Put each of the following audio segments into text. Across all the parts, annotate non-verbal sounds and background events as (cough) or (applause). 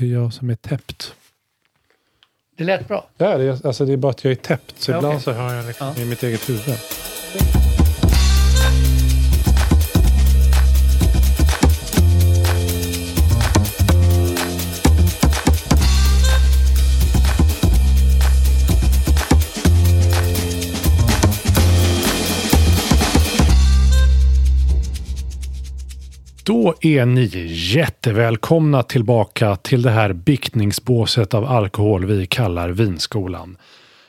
Det är jag som är täppt. Det lät bra. Det är, alltså det är bara att jag är täppt. Så Ja, ibland okej. så hör jag liksom Ja. i mitt eget huvud. Då är ni jättevälkomna tillbaka till det här biktningsbåset av alkohol vi kallar Vinskolan.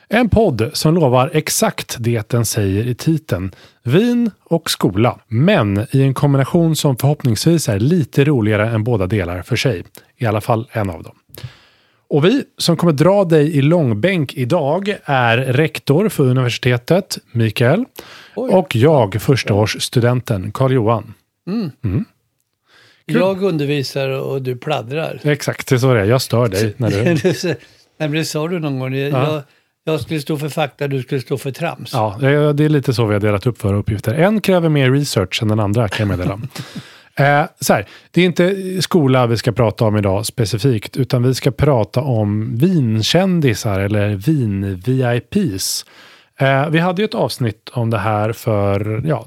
En podd som lovar exakt det den säger i titeln. Vin och skola. Men i en kombination som förhoppningsvis är lite roligare än båda delar för sig. I alla fall en av dem. Och vi som kommer dra dig i långbänk idag är rektor för universitetet, Mikael. Och jag, förstaårsstudenten, Karl-Johan. Jag undervisar och du pladdrar. Exakt, det är så det är. Jag stör dig. När du... (laughs) Nej, men det sa du någon gång. Jag, jag, jag skulle stå för fakta, du skulle stå för trams. Ja, det det är lite så vi har delat upp våra uppgifter. En kräver mer research än den andra kan jag meddela. (laughs) eh, så här, det är inte skola vi ska prata om idag specifikt, utan vi ska prata om vinkändisar eller vin-VIPs. Eh, vi hade ju ett avsnitt om det här för ja,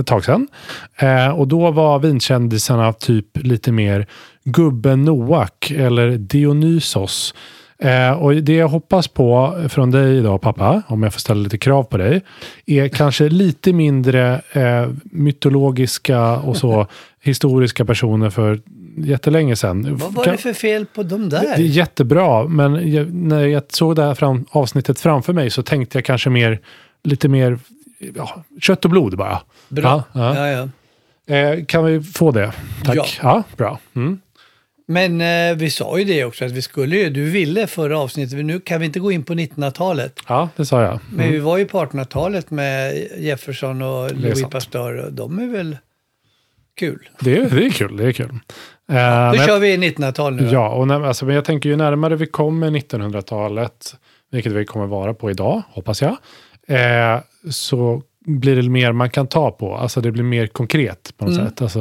ett tag sedan. Eh, och då var vinkändisarna typ lite mer gubben Noak eller Dionysos. Eh, och det jag hoppas på från dig idag pappa, om jag får ställa lite krav på dig, är kanske lite mindre mytologiska och så (laughs) historiska personer för jättelänge sedan. Vad var det för fel på de det är där? jättebra, men jag, när jag såg det här fram, avsnittet framför mig så tänkte jag kanske mer, lite mer ja, kött och blod bara. Bra. Ja, ja. Ja. Eh, kan vi få det? Tack. Ja. bra. Mm. Men eh, vi sa ju det också, att vi skulle ju, du ville förra avsnittet, nu kan vi inte gå in på 1900-talet. Ja, det sa jag. Men vi var ju på 1800-talet med Jefferson och Louis. Pasteur och de är väl kul. Det, är- det är kul. Det är kul. Eh, Då kör vi 1900-tal nu. Ja, och när, alltså, men jag tänker ju närmare vi kommer 1900-talet, vilket vi kommer vara på idag, hoppas jag, eh, så blir det mer man kan ta på. Alltså det blir mer konkret på något sätt. Alltså,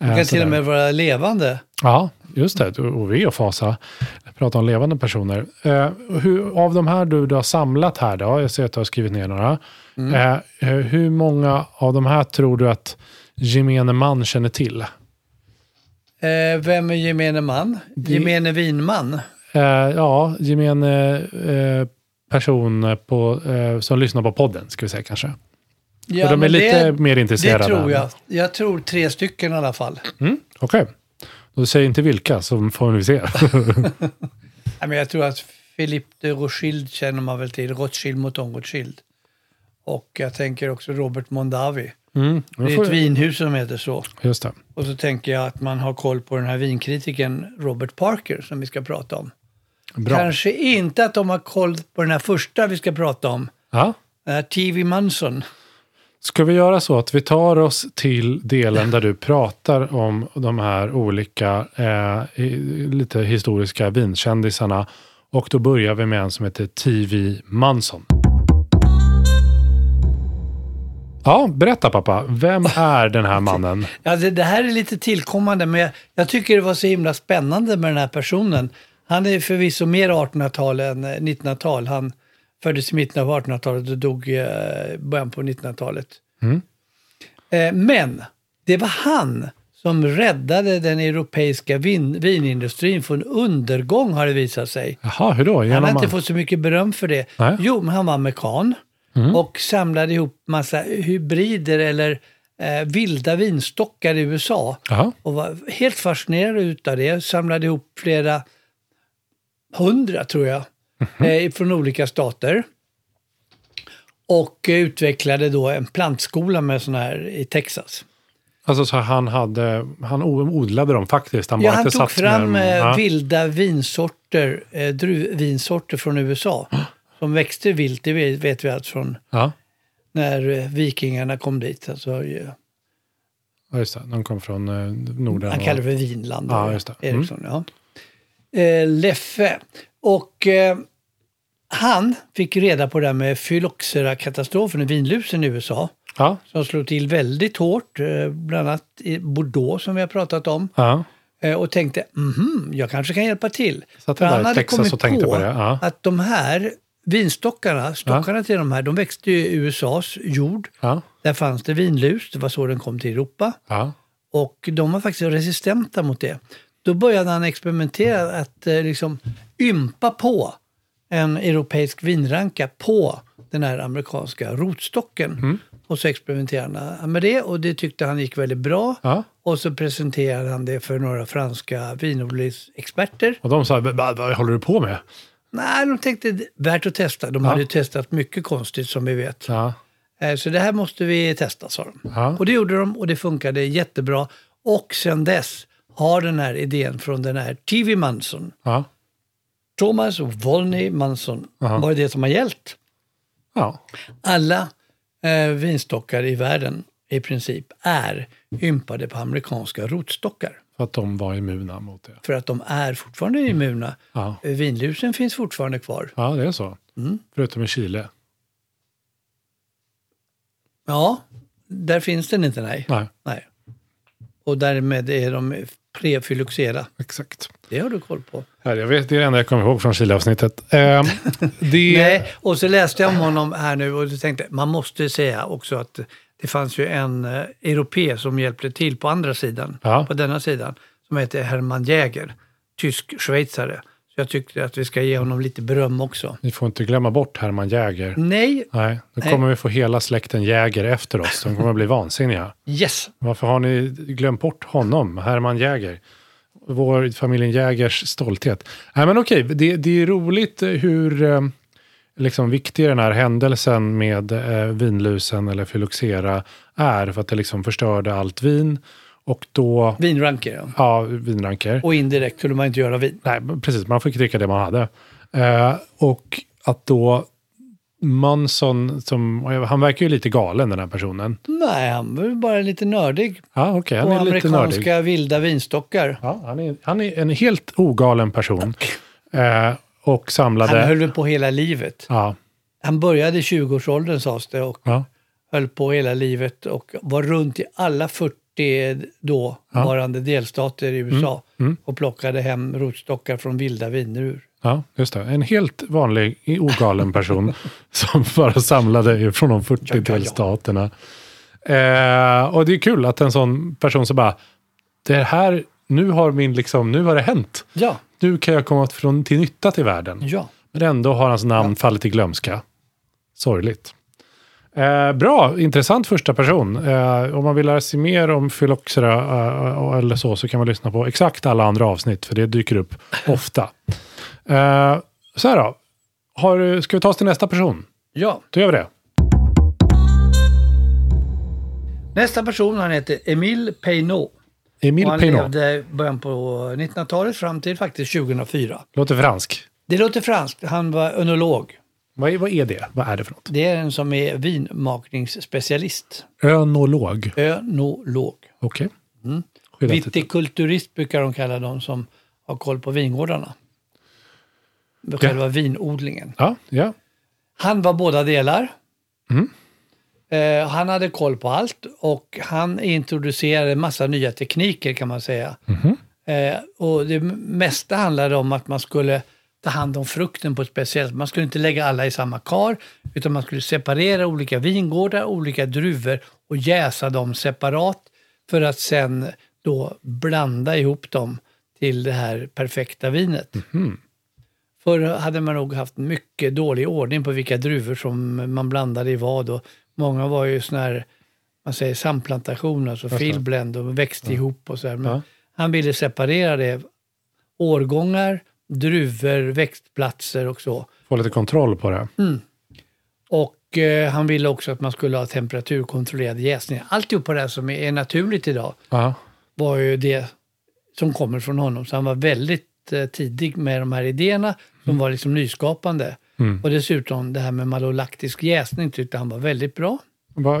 Mm. eh, Man kan till sådär. och med vara levande. Ja, just det. Och och ve och fasa. Prata om levande personer. Eh, hur, av de här du, du har samlat här då, jag ser att du har skrivit ner några. Mm. Eh, eh, hur många av de här tror du att gemene man känner till? Eh, vem är gemene man? Gemene vinman? Eh, ja, gemene eh, person på, som lyssnar på podden, ska vi säga kanske. Ja, de är lite det, mer intresserade. Det tror jag. Jag tror tre stycken i alla fall. Mm, Okej. Då säger inte vilka, så får vi se. (laughs) (laughs) Nej, men jag tror att Philippe de Rothschild känner man väl till. Rothschild mot Rothschild. Och jag tänker också Robert Mondavi. Mm, Det är ett vinhus som heter så. Just det. Och så tänker jag att man har koll på den här vinkritiken Robert Parker som vi ska prata om. Bra. Kanske inte att de har koll på den här första vi ska prata om. Ja. Uh, TV Manson. Ska vi göra så att vi tar oss till delen där du pratar om de här olika eh, lite historiska vinkändisarna. Och då börjar vi med en som heter TV Manson. Ja, berätta pappa. Vem är den här mannen? (laughs) Ja, det, det här är lite tillkommande, men jag, jag tycker det var så himla spännande med den här personen. Han är förvisso mer 1800-tal än eh, 1900-tal. Han föddes i mitten av 1800-talet och dog i eh, början på 1900-talet. Eh, men det var han som räddade den europeiska vin, vinindustrin från undergång har det visat sig. Jaha, hur då? Han Genom har inte fått så mycket beröm för det. Nej. Jo, men han var amerikan och samlade ihop massa hybrider eller eh, vilda vinstockar i USA. Jaha. Och var helt fascinerad utav det. Samlade ihop flera hundra, tror jag, eh, från olika stater. Och eh, utvecklade då en plantskola med sådana här i Texas. Alltså så han, hade, han odlade dem faktiskt. Han Ja, han tog fram eh, vilda vinsorter, eh, druvvinsorter från USA. Som växte vilt, det vet, vi allt från Ja, när eh, vikingarna kom dit. Alltså, ja, just det. De kom från eh, Norden. han kallar det för Vinland. Ja, just det. Mm. Eriksson, ja. Eh, Leffe. Och eh, han fick reda på det här med Phylloxera-katastrofen i vinlusen i USA. Ja, Som slog till väldigt hårt, bland annat i Bordeaux som vi har pratat om. ja. Och tänkte, mhm, jag kanske kan hjälpa till. Satt För han hade Texas kommit på, på ja. att de här vinstockarna, stockarna till de här, de växte i USAs jord. Ja, Där fanns det vinlus, det var så den kom till Europa. ja. Och de var faktiskt resistenta mot det. Då började han experimentera att eh, liksom ympa på en europeisk vinranka på den här amerikanska rotstocken. Mm. Och så experimenterade han med det och det tyckte han gick väldigt bra. Ja. Och så presenterade han det för några franska vinodlingsexperter. Och de sa, vad håller du på med? Nej, de tänkte värt att testa. De Ja. hade ju testat mycket konstigt som vi vet. Ja, Eh, Så det här måste vi testa, sa de. Ja. Och det gjorde de och det funkade jättebra. Och sen dess har den här idén från den här TV Manson, ja, Thomas Volney Manson, Aha. varit det som har gällt. ja. Alla eh, vinstockar i världen i princip är ympade på amerikanska rotstockar. För att de var immuna mot det. För att de är fortfarande immuna. Ja, Eh, Vinlusen finns fortfarande kvar. ja det är så. Mm. Förutom i Chile. Ja, där finns den inte, nej. Nej, nej. Och därmed är de prefyloxera. exakt. Det har du koll på. Jag vet, det är det enda jag kommer ihåg från Chile-avsnittet. Eh, (laughs) det, Nej, och så läste jag om honom här nu och tänkte man måste säga också att det fanns ju en eh, europe som hjälpte till på andra sidan, Ja. på denna sidan, som heter Hermann Jäger, tysk-schweizare. Så jag tyckte att vi ska ge honom lite beröm också. Ni får inte glömma bort Hermann Jäger. Nej, Nej, då Nej. kommer vi få hela släkten Jäger efter oss. De kommer att bli vansinniga. yes! Varför har ni glömt bort honom, Hermann Jäger? Vår familjen Jägers stolthet. Nej men okej, det, det är roligt hur eh, liksom, viktig den här händelsen med eh, vinlusen eller Phylloxera är. För att det liksom förstörde allt vin. Och då, Vinranker, ja. ja, vinranker. Och indirekt kunde man inte göra vin. Nej, precis. Man fick dricka det man hade. Eh, och att då Manson, som, han verkar ju lite galen den här personen. Nej, han var ju bara lite nördig Ja, på han är lite nördig. amerikanska vilda vinstockar. Ja, han, är, han är en helt ogalen person. Eh, och samlade... Han höll på hela livet. Ja, Han började i 20-årsåldern sades det och ja, höll på hela livet och var runt i alla 40 då varande delstater i USA Mm. och plockade hem rotstockar från vilda vindruvor. ja, just det. En helt vanlig ogalen person (laughs) som bara samlade från de 40 Ja, ja, ja. delstaterna. Eh, och det är kul att en sån person så bara, det här, nu har min liksom, nu har det hänt. Ja, Nu kan jag komma från, till nytta till världen. ja. Men ändå har hans namn fallit i glömska. Sorgligt. Eh, bra, intressant första person. Eh, om man vill lära sig mer om Phylloxera eh, eller så, så kan man lyssna på exakt alla andra avsnitt, för det dyker upp (laughs) ofta. Eh, så här då. Har, ska vi ta oss till nästa person? ja. Då gör vi det. Nästa person han heter Emile Peinot. Emile och han Peinot. levde i början på 1900-talet fram till faktiskt 2004. Låter fransk. Det låter franskt. Han var önolog. Vad är, vad är det? Vad är det för något? Det är en som är vinmakningsspecialist. Önolog. Önolog. Okej. Mm. Skyddat titel. Vitikulturist brukar de kalla dem som har koll på vingårdarna. Själva vinodlingen. Ja, ja. Han var båda delar. Mm. Eh, han hade koll på allt och han introducerade massa nya tekniker kan man säga. Mhm. Eh, och det mesta handlade om att man skulle ta hand om frukten på ett speciellt Man skulle inte lägga alla i samma kar, utan man skulle separera olika vingårdar, olika druvor och jäsa dem separat för att sen då blanda ihop dem till det här perfekta vinet. Förr hade man nog haft mycket dålig ordning på vilka druvor som man blandade i vad. Och många var ju sådana här, man säger samplantation, alltså det. fillblend och växte ihop och så här. Men Ja. han ville separera det. Årgångar, druvor, växtplatser och så. Få lite kontroll på det. Och eh, han ville också att man skulle ha temperaturkontrollerad jäsning. Alltihop på det här som är, naturligt idag Ja. var ju det som kommer från honom. Så han var väldigt eh, tidig med de här idéerna som var liksom nyskapande. Och dessutom det här med malolaktisk jäsning tyckte han var väldigt bra.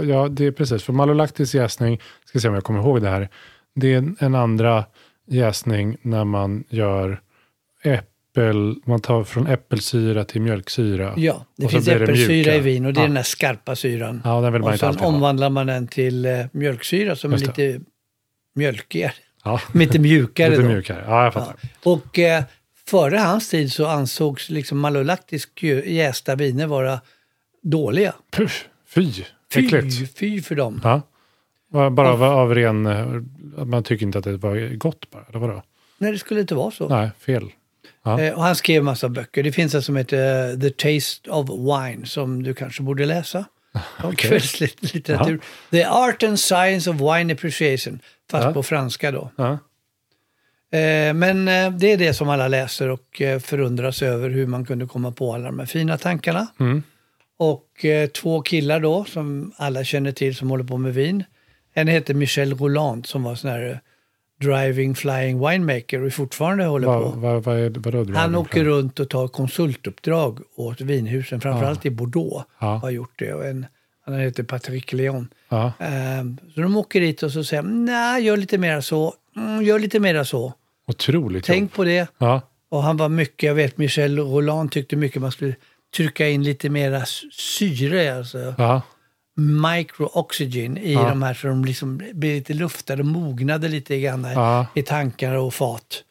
Ja, det är precis. För malolaktisk jäsning, ska se om jag kommer ihåg det här. Det är en- andra jäsning när man gör äppel, man tar från äppelsyra till mjölksyra. Ja, det finns det äppelsyra mjuka. i vin och det är Ja. den här skarpa syran. Ja, den vill man och sen omvandlar man den till eh, mjölksyra som är Just det. lite mjölkigare. Ja, Lite mjukare lite mjukare. Ja, jag fattar. Och eh, före hans tid så ansågs liksom malolaktisk jästa viner vara dåliga. Puff, fy, Fy, äckligt. fy för dem. Ja. Bara av, av ren, eh, man tycker inte att det var gott bara, eller vadå? Nej, det skulle inte vara så. Nej, fel. Ja. Eh, och han skrev massa böcker. Det finns en som heter eh, The Taste of Wine som du kanske borde läsa. (laughs) Om Okej. kvällslitteratur. The Art and Science of Wine Appreciation. Fast Ja. på franska då. Ja. Eh, men eh, det är det som alla läser och eh, förundras över hur man kunde komma på alla de här fina tankarna. Mm. Och två killar då som alla känner till som håller på med vin. En heter Michel Roland som var sån här driving flying winemaker och fortfarande håller Vad på. va, va är, vadå? Han åker runt och tar konsultuppdrag åt vinhusen, framförallt i Bordeaux. Ja. Har gjort det. Och en, han heter Patrick Leon. Ja. Ehm, så de åker dit och så säger nej, gör lite mera så, mm, gör lite mera så. Otroligt Tänk jobb. på det. Ja. Och han var mycket, jag vet Michel Roland tyckte mycket man skulle trycka in lite mera syre, alltså Ja. microoxygen i Ja. de här så de liksom blir lite luftade och mognade lite grann i- Ja. i tankar och fat.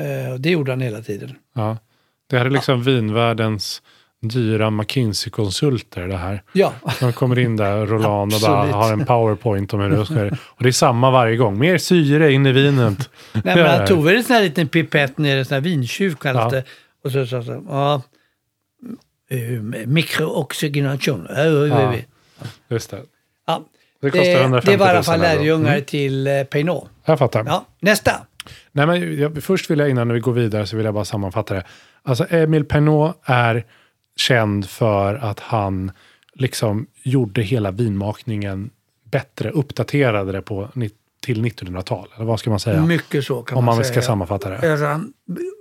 Eh, och det gjorde han hela tiden. Ja. Det här är liksom vinvärldens dyra McKinsey-konsulter det här. Ja, De kommer in där, Roland, och bara har en powerpoint om hur det ska Och det är samma varje gång. Mer syre in i vinet. Nej, men han tog väl en sån här liten pipett ner, en sån här vintjuv kallas Ja. det. Och så sa han, ja, eh, mikrooxygenation. Ja. Just det. Ja. Det kostar Det, 150 det var i alla 000 fall lärjungar till eh, Peinot. Jag fattar. Ja, nästa. Nej, men jag, först vill jag, innan vi går vidare, så vill jag bara sammanfatta det. Alltså, Emile Pernod är känd för att han liksom gjorde hela vinmakningen bättre, uppdaterade det på, till 1900-tal. Eller vad ska man säga? Mycket så kan Om man man säga. ska sammanfatta det. Alltså, han,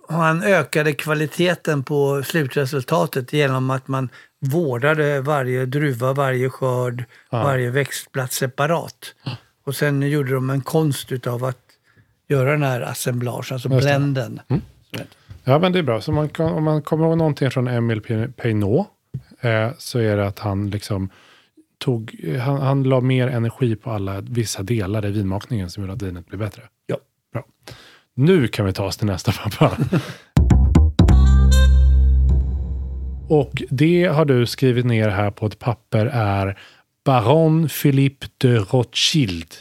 han ökade kvaliteten på slutresultatet genom att man vårdade varje druva, varje skörd, varje växtplats separat. Och sen gjorde de en konst utav att göra den här assemblage, alltså Just det. Ja, men det är bra. Så man kan, om man kommer ihåg någonting från Emile Pe- Pernod eh, så är det att han liksom tog, han, han la mer energi på alla vissa delar i vinmakningen som gjorde att vinet blev bättre. Ja. Bra. Nu kan vi ta oss till nästa pappa. (laughs) Och det har du skrivit ner här på ett papper är Baron Philippe de Rothschild.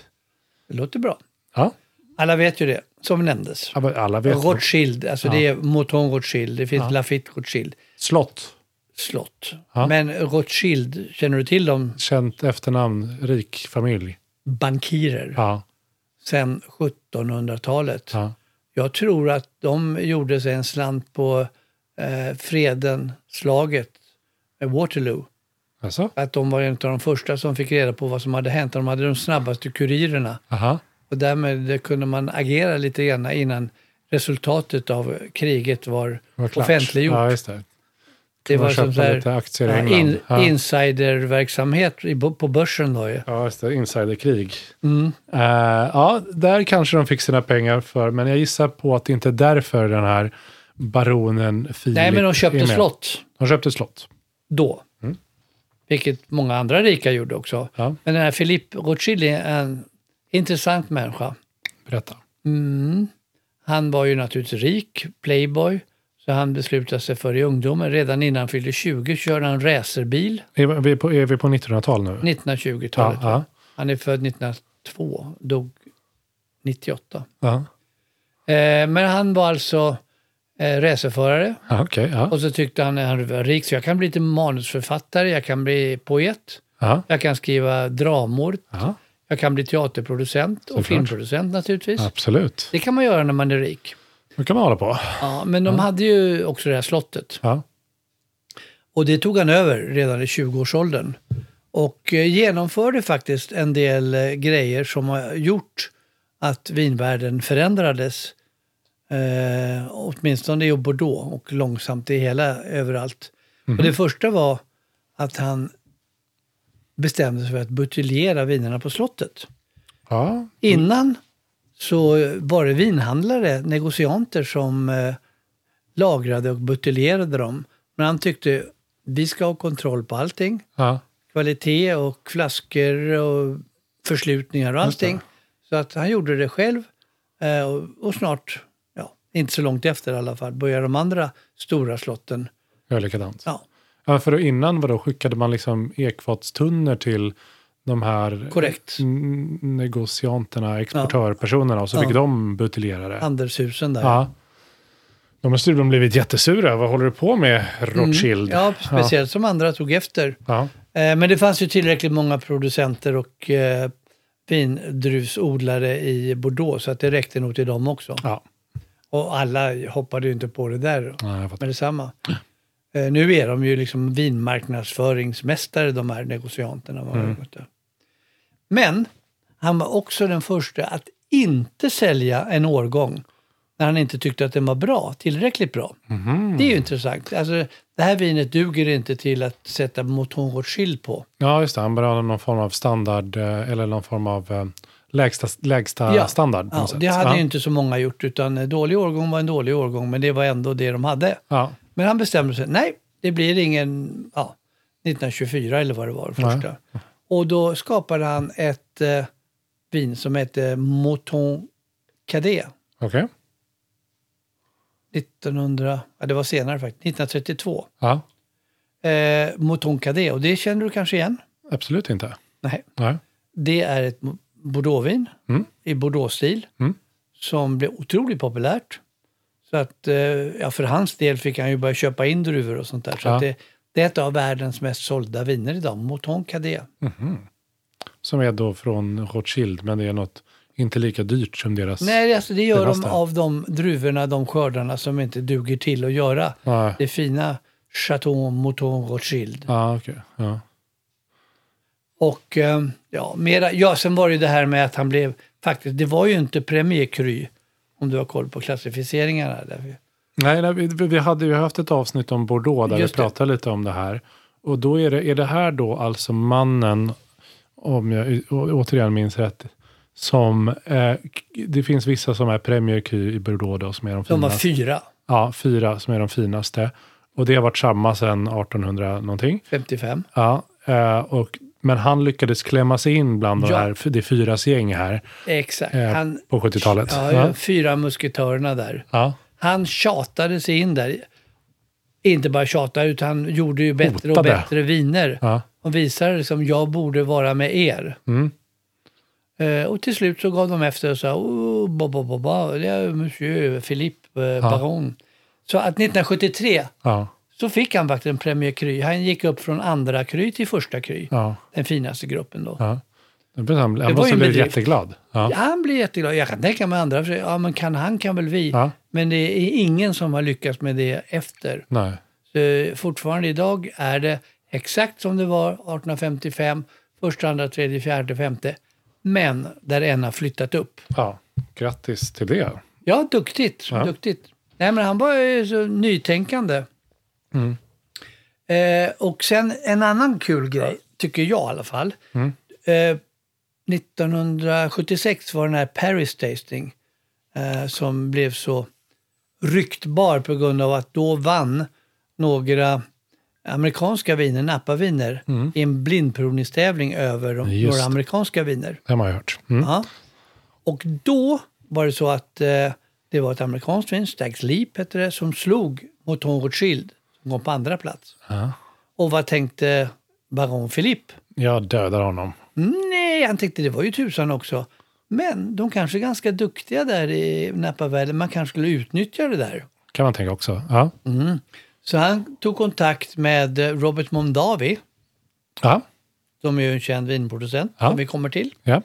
Det låter bra. Ja, Alla vet ju det, som nämndes. alla vet. Rothschild, alltså det är Mouton Rothschild, det finns Ja. Lafitte Rothschild, Slott. slott. Ja. Men Rothschild, känner du till dem? Känt efternamn, rik familj. Bankirer. Ja, sedan 1700-talet. ja. Jag tror att de gjorde sig en slant på eh, freden, slaget med Waterloo. Alltså? Att de var en av de första som fick reda på vad som hade hänt. De hade de snabbaste kurirerna. Aha. Och därmed kunde man agera lite grann innan resultatet av kriget var, Var klart. offentliggjort. Ja, just det. Det var som England. in, Ja. insiderverksamhet på börsen då ju. Ja, just det. Insiderkrig. Mm. Eh, ja, där kanske de fick sina pengar för, men jag gissar på att det inte är därför den här baronen Filip Nej, men de köpte slott De köpte slott. då. Mm. Vilket många andra rika gjorde också. Ja, Men den här Philippe Rothschild intressant människa. berätta. Mm. Han var ju naturligtvis rik, playboy, så han beslutade sig för i ungdomen. Redan innan han fyllde 20 körde han racerbil, Är vi på, är vi på 1900-tal nu? 1920-talet. Ja, ja. Han är född 1902, dog 98. Ja, Eh, men han var alltså eh, racerförare ja. och så tyckte han att han var rik så jag kan bli lite manusförfattare, jag kan bli poet, Ja, jag kan skriva dramor, jag kan bli teaterproducent och filmproducent naturligtvis. absolut. Det kan man göra när man är rik. Det kan man hålla på. Ja, men de hade ju också det här slottet. Ja, Och det tog han över redan i 20-årsåldern. Och eh, genomförde faktiskt en del eh, grejer som har gjort att vinvärlden förändrades. Eh, åtminstone i Bordeaux och långsamt i hela överallt. Och det första var att han bestämde sig för att buteljera vinerna på slottet. ja. Innan så var det vinhandlare, negocianter som eh, lagrade och buteljerade dem. Men han tyckte vi ska ha kontroll på allting. ja. Kvalitet och flaskor och förslutningar och allting. Så att han gjorde det själv. Eh, och, och snart, ja, inte så långt efter i alla fall, började de andra stora slotten. Gör likadant. Ja, Ja, för då innan vadå, skickade man liksom ekfatstunnor till de här Korrekt. negocianterna, exportörpersonerna och så Ja. fick de buteljera det. Andershusen där. Ja. De har tydligen blivit jättesura. Vad håller du på med, Rothschild? Mm. Ja, speciellt som andra tog efter. Ja. Eh, Men det fanns ju tillräckligt många producenter och eh, vindruvsodlare i Bordeaux så att det räckte nog till dem också. ja. Och alla hoppade ju inte på det där ja fattar. med detsamma. Eh, Nu är de ju liksom vinmarknadsföringsmästare de här negocianterna. Mm. Men han var också den första att inte sälja en årgång när han inte tyckte att den var bra, tillräckligt bra. Mhm. Det är ju intressant. Alltså, det här vinet duger inte till att sätta Mouton Rothschild på. Ja, just det. Han ha någon form av standard eh, eller någon form av eh, lägsta, lägsta Ja. standard. Ja, sätt. det hade ja. ju inte så många gjort, utan dålig årgång var en dålig årgång, men det var ändå det de hade. Ja. Men han bestämde sig, nej, det blir ingen, ja, 1924 eller vad det var, första. Och då skapade han ett eh, vin som hette Mouton Cadet. Okej. 1900, ja det var senare faktiskt, 1932. Ja, Eh, Mouton Cadet, och det känner du kanske igen? absolut inte. Nej. Nej. Det är ett Bordeauxvin Mm. i Bordeaux-stil Mm. som blev otroligt populärt. Så att, eh, ja, för hans del fick han ju börja köpa in druvor och sånt där. Så Ja. det, det är ett av världens mest sålda viner idag, Mouton Cadet. Som är då från Rothschild, men det är något inte lika dyrt som deras... Nej, alltså det gör de av de druvorna, de skördarna som inte duger till att göra Nej. det fina Chateau Mouton Rothschild. Ja, okej. Ja. Och eh, ja, mera, ja, sen var det ju det här med att han blev, faktiskt, det var ju inte Premier Cru, om du har koll på klassificeringarna. Där. Nej, nej vi, vi hade ju haft ett avsnitt om Bordeaux där Just vi det. pratade lite om det här. Och då är det, är det här då alltså mannen, om jag återigen minns rätt, som, eh, det finns vissa som är Premier Cru i Bordeaux då, som är de De var finaste. fyra, Ja, fyra som är de finaste. Och det har varit samma sedan 1800 någonting. 55. Ja, eh, och, men han lyckades klämma sig in bland de Ja. här, det fyras gäng här Exakt. eh, Han, på 70-talet. ja, Ja. Fyra musketörerna där. Ja. Han tjatade sig in där. Inte bara tjata, utan han gjorde ju bättre och Hotade. bättre viner. Ja. Och visade liksom, jag borde vara med er. Mm. Eh, och till slut så gav de efter och sa, oh, ba, ba, ba, ba, det är monsieur Philippe eh, Baron. Så att 1973 Ja. Så fick han faktiskt en Premier Cru. Han gick upp från andra Cru till första Cru. Ja. Den finaste gruppen då. Ja. Blev Han, han var måste bli jätteglad. Ja. Han blir jätteglad. Jag kan tänka mig andra, ja men kan han kan väl vi. Ja. Men det är ingen som har lyckats med det efter. Nej. Så fortfarande idag är det exakt som det var 1855, första, andra, tredje, fjärde, femte. Men där en har flyttat upp. Ja. Grattis till det. Ja, duktigt. Ja. duktigt. Nej, men han var ju så nytänkande. Mm. Eh, och sen en annan kul grej, tycker jag i alla fall. Mm. Eh, 1976 var den här Paris Tasting eh, som blev så ryktbar på grund av att då vann några amerikanska viner, Napa-viner, i en blindprovningstävling över de, Mm. Några amerikanska viner. Det har man hört. Mm. Ja. Och då var det så att eh, det var ett amerikanskt vin, Stags Leap hette det, som slog mot Tom Rothschild, kom på andra plats. Ja. Och vad tänkte baron Philippe? Jag dödar honom. Nej, han tänkte det var ju tusan också. Men de kanske är ganska duktiga där i Napa-världen. Man kanske skulle utnyttja det där. Kan man tänka också. Ja. Så han tog kontakt med eh, Robert Mondavi, Ja. som är ju en känd vinproducent, Ja. som vi kommer till. ja.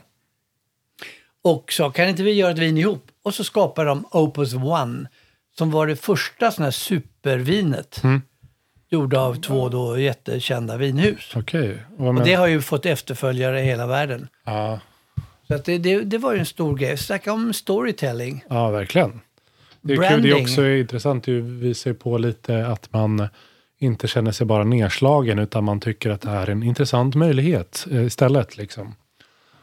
Och sa, kan inte vi göra ett vin ihop? Och så skapade de Opus One, som var det första sådana här supervinet. Mm. Gjorda av två då jättekända vinhus. Okej. Och Och men- det har ju fått efterföljare i hela världen. ja. Så att det, det, det var ju en stor grej. Snacka om storytelling. ja, verkligen. Det är, kul. Det är också intressant. Det visar ju på lite att man inte känner sig bara nedslagen utan man tycker att det här är en intressant möjlighet eh, istället. Liksom.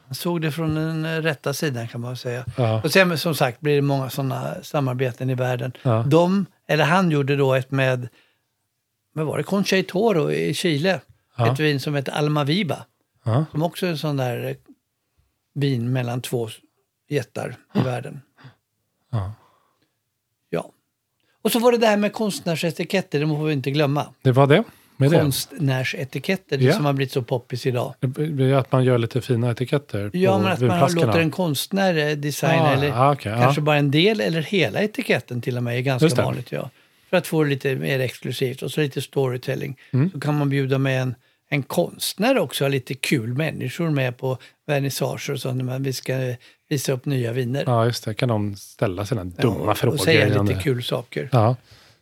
Man såg det från den rätta sidan kan man säga. Ja. Och sen som sagt blir det många sådana samarbeten i världen. Ja. De, eller han gjorde då ett med, vad var det, Concha y Toro i Chile. Ja. Ett vin som heter Almaviba. Ja. Som också är en sån där eh, vin mellan två jättar i världen. Ja. Ja. Och så var det det här med konstnärsetiketter, det får vi inte glömma. Det var det med det. Konstnärsetiketter, det Ja. som har blivit så poppis idag. Att man gör lite fina etiketter Ja, men att man låter en konstnär eh, designa, Ah, eller ah, ja. kanske bara en del eller hela etiketten till och med, är ganska vanligt. Ja. För att få det lite mer exklusivt och så lite storytelling. Mm. Så kan man bjuda med en, en konstnär också, ha lite kul människor med på vernissager och så när vi ska visa upp nya viner. Ja, just det. Kan de ställa sina dumma och, frågor. och säga lite kul saker. Ja.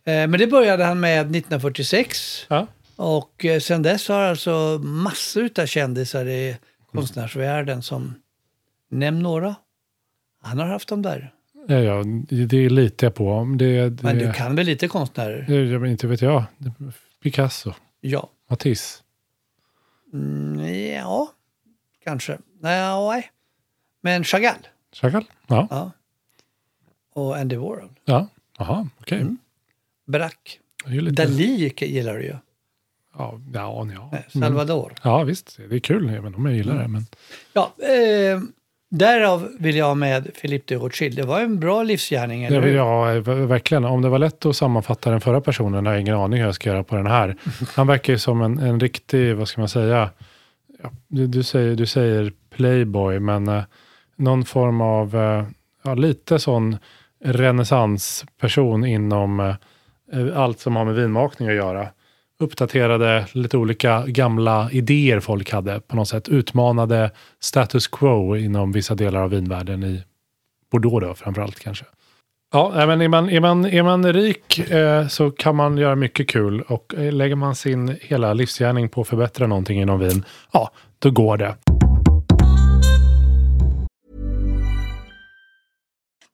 Eh, men det började han med 1946. Ja. Och eh, sen dess har alltså massor av kändisar i konstnärsvärlden som, nämn några. Han har haft dem där. Ja, ja, det litar jag på. Det, det, Men du kan väl lite konstnärer? jag vet inte vet jag. Picasso, Ja. Matisse. Mm, ja, kanske. Nej. Men Chagall. Chagall? Ja. Ja. Och Andy Warhol. ja. Jaha, okej. Mm. Det är ju lite- Dalí gillar du ju. Ja, ja, ja. Mm. Salvador. Ja, visst. Det är kul, även om jag gillar det. Men... Ja, eh, därav vill jag ha med Philippe de Rothschild. Det var en bra livsgärning, eller hur? ja, v- verkligen. Om det var lätt att sammanfatta den förra personen har jag ingen aning hur jag ska göra på den här. (laughs) Han verkar ju som en, en riktig, vad ska man säga, du, du, säger, du säger playboy, men eh, någon form av, eh, ja, lite sån renässansperson inom eh, allt som har med vinmakning att göra. Uppdaterade lite olika gamla idéer folk hade på något sätt. Utmanade status quo inom vissa delar av vinvärlden i Bordeaux då, framförallt kanske. Ja, men är man, är man, är man rik eh, så kan man göra mycket kul och eh, lägger man sin hela livsgärning på att förbättra någonting inom vin, ja, då går det.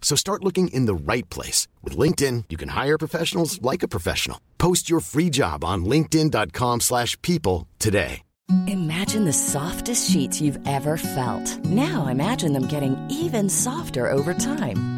So start looking in the right place. With LinkedIn, you can hire professionals like a professional. Post your free job on linkedin.com slash people today. Imagine the softest sheets you've ever felt. Now imagine them getting even softer over time.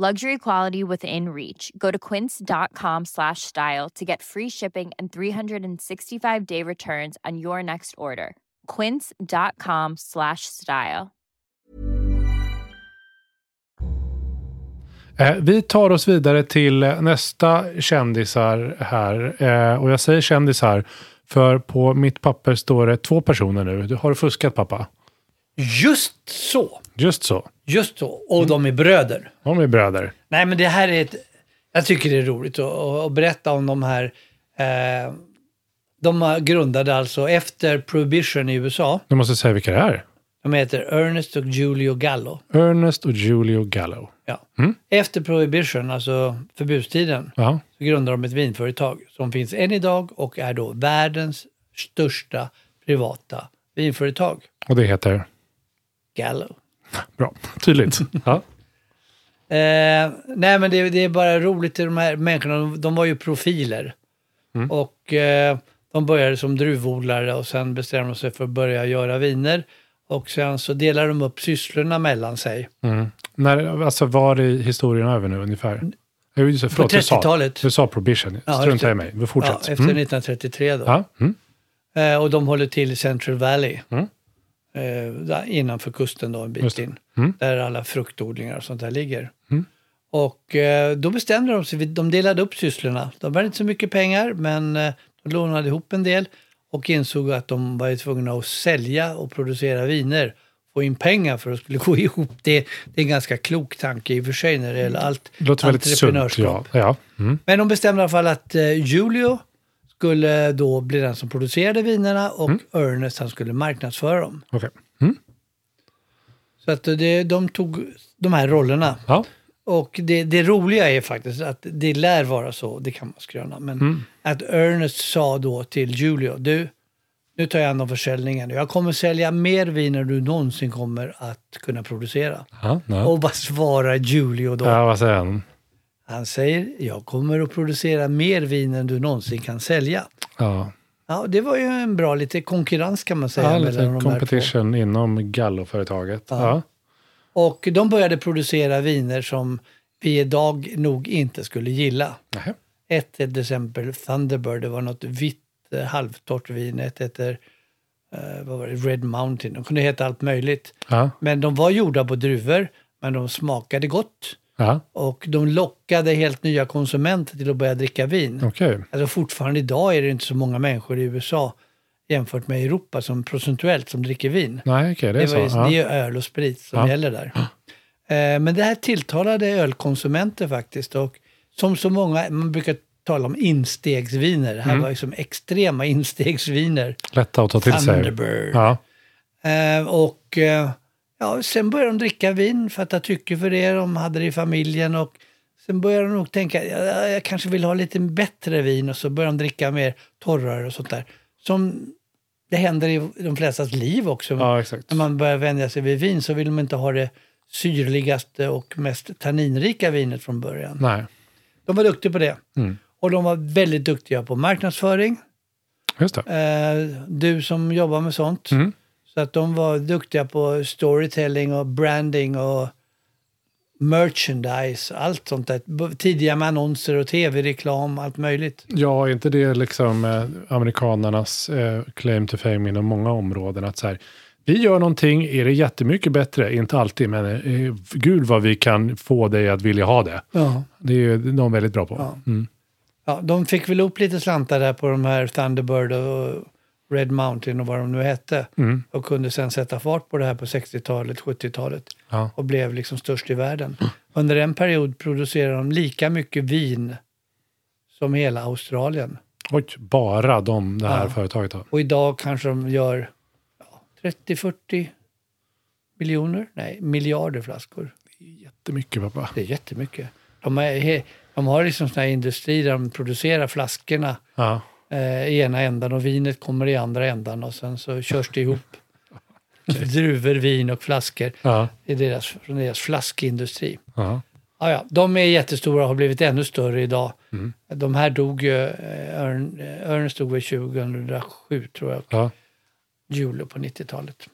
Luxury quality within reach. Go to quince.com slash style to get free shipping and 365 day returns on your next order. Quince.com slash style. Eh, vi tar oss vidare till nästa kändisar här. Eh, och jag säger kändisar för på mitt papper står det två personer nu. Du har fuskat pappa? Just så. Just så. Just så. Och de är bröder. De är bröder. Nej, men det här är ett... Jag tycker det är roligt att, att berätta om de här. Eh, de grundade alltså efter Prohibition i USA. Du måste säga vilka det är. De heter Ernest och Julio Gallo. Ernest och Julio Gallo. Ja. Mm. Efter Prohibition, alltså förbudstiden, Ja. så grundade de ett vinföretag som finns än idag och är då världens största privata vinföretag. Och det heter? Gallo. Bra. Tydligt. ja. Eh, nej, men det, det är bara roligt. De här människorna, de, de var ju profiler. Och eh, de började som druvodlare och sen bestämde de sig för att börja göra viner. Och sen så delar de upp sysslorna mellan sig. Mm. När, alltså var är historien över nu ungefär? Jag vill säga, förlåt, du sa- 30-talet. Du sa prohibition. Ja, Strunta efter- i mig. Vi Ja, fortsätter. efter Mm. 1933 då. Ja. Mm. Eh, och de håller till i Central Valley. Mm. Eh, innanför kusten då en bit in. Mm. Där alla fruktodlingar och sånt där ligger. Mm. Och eh, då bestämde de sig, de delade upp sysslorna. De hade inte så mycket pengar men eh, de lånade ihop en del och insåg att de var tvungna att sälja och producera viner. Få in pengar för att skulle (laughs) gå ihop. Det, det är en ganska klok tanke i och för sig när det gäller allt Det låter väldigt sunt. Ja. entreprenörskap. Ja. Mm. Men de bestämde i alla fall att eh, Julio skulle då bli den som producerade vinerna och Mm. Ernest han skulle marknadsföra dem. Okej. Mm. Så att det, de tog de här rollerna. Ja. Och det, det roliga är faktiskt att det lär vara så, det kan man skröna, men Mm. att Ernest sa då till Julio, du, nu tar jag hand om försäljningen. Jag kommer sälja mer vin än du någonsin kommer att kunna producera. Ja. Ja. Och vad svarar Julio då? ja, vad säger han? Han säger, jag kommer att producera mer vin än du någonsin kan sälja. Ja. Ja, det var ju en bra lite konkurrens kan man säga. Ja, lite competition inom Gallo-företaget. Ja. Ja. Och de började producera viner som vi idag nog inte skulle gilla. Nähä. Ett till exempel Thunderbird, det var något vitt eh, halvtorrt vin. Ett heter eh, vad var det? Red Mountain. De kunde heta allt möjligt. Ja. Men de var gjorda på druvor, men de smakade gott. Ja. Och de lockade helt nya konsumenter till att börja dricka vin. Okej. Alltså fortfarande idag är det inte så många människor i USA jämfört med Europa som procentuellt som dricker vin. Nej, okej. det är Det, så. var Ja. det är öl och sprit som Ja. gäller där. Eh, men det här tilltalade ölkonsumenter faktiskt. Och som så många, man brukar tala om instegsviner. Det här Mm. var liksom extrema (laughs) instegsviner. Lätta att ta till sig. Thunderbird. Ja. Eh, och eh, ja, sen började de dricka vin, fatta tycke för det. De hade det i familjen och sen började de nog tänka, ja, jag kanske vill ha lite bättre vin och så började de dricka mer torrare och sånt där. Som det händer i de flestas liv också. ja. När man börjar vänja sig vid vin så vill de inte ha det syrligaste och mest tanninrika vinet från början. Nej, De var duktiga på det. Mm. Och de var väldigt duktiga på marknadsföring. just det. Eh, du som jobbar med sånt. Mm. Så att de var duktiga på storytelling och branding och merchandise. Allt sånt där. Tidiga med annonser och tv-reklam, allt möjligt. Ja, är inte det liksom eh, amerikanernas eh, claim to fame inom många områden? Att så här, vi gör någonting, är det jättemycket bättre? Inte alltid, men eh, gud vad vi kan få dig att vilja ha det. Ja. Det är de väldigt bra på. Ja. Mm. Ja, de fick väl upp lite slantar där på de här Thunderbird och Red Mountain och vad de nu hette. Mm. Och kunde sen sätta fart på det här på 60-talet, 70-talet. Ja. Och blev liksom störst i världen. Under en period producerade de lika mycket vin som hela Australien. Oj, bara de det här Ja. företaget har. Och idag kanske de gör ja, 30-40 miljoner, nej miljarder flaskor. Jättemycket pappa. Det är jättemycket. De, är, de har liksom såna här industri där de producerar flaskorna Ja. Eh, i ena ändan och vinet kommer i andra ändan och sen så körs det ihop druvor, vin och flaskor Ja. i deras, från deras flaskindustri. Ja. Ja, ja, de är jättestora och har blivit ännu större idag. Mm. De här dog ju, eh, Örn, eh, Örn stod väl 2007 tror jag, Ja. juli på 90-talet.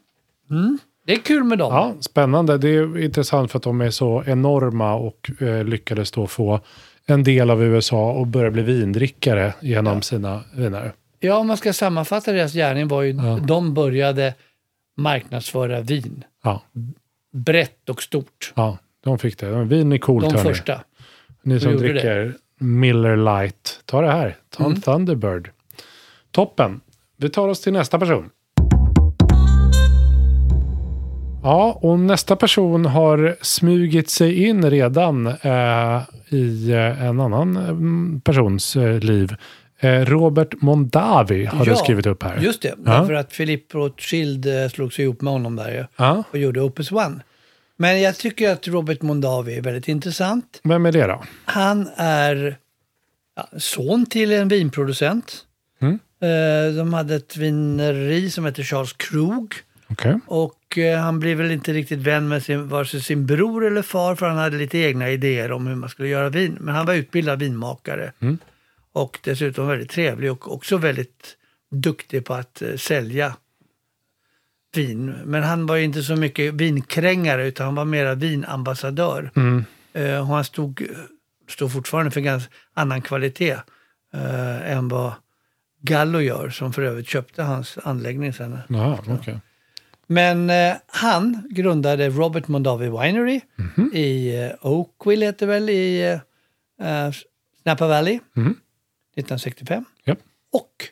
Mm. Det är kul med dem. ja, spännande. Det är intressant för att de är så enorma och eh, lyckades då få en del av USA och börja bli vindrickare genom sina viner. Ja, om man ska sammanfatta deras gärning var ju, Ja. de började marknadsföra vin. Ja, Brett och stort. ja de fick det. Vin är coolt De hörni. första. Ni som dricker Miller Light, ta det här. Ta en Mm. Thunderbird. Toppen. Vi tar oss till nästa person. Ja, och nästa person har smugit sig in redan eh, i eh, en annan mm, persons eh, liv. Eh, Robert Mondavi har du Ja, skrivit upp här. Just det, därför att Philippe Rothschild eh, slog sig ihop med honom där ju, Ja, och gjorde Opus One. Men jag tycker att Robert Mondavi är väldigt intressant. vem är det då? Han är ja, son till en vinproducent. Mm. Eh, de hade ett vineri som heter Charles Krug. Okej. Och eh, han blev väl inte riktigt vän med sin, vare sig sin bror eller far för han hade lite egna idéer om hur man skulle göra vin. Men han var utbildad vinmakare. Mm. Och dessutom väldigt trevlig och också väldigt duktig på att eh, sälja vin. Men han var ju inte så mycket vinkrängare utan han var mera vinambassadör. Mm. Eh, och han stod, stod fortfarande för ganska annan kvalitet än vad Gallo gör, som för övrigt köpte hans anläggning sen. Jaha, okej. Men eh, han grundade Robert Mondavi Winery Mhm. i eh, Oakville, heter det väl, i eh, eh, Napa Valley Mhm. 1965. Japp. Och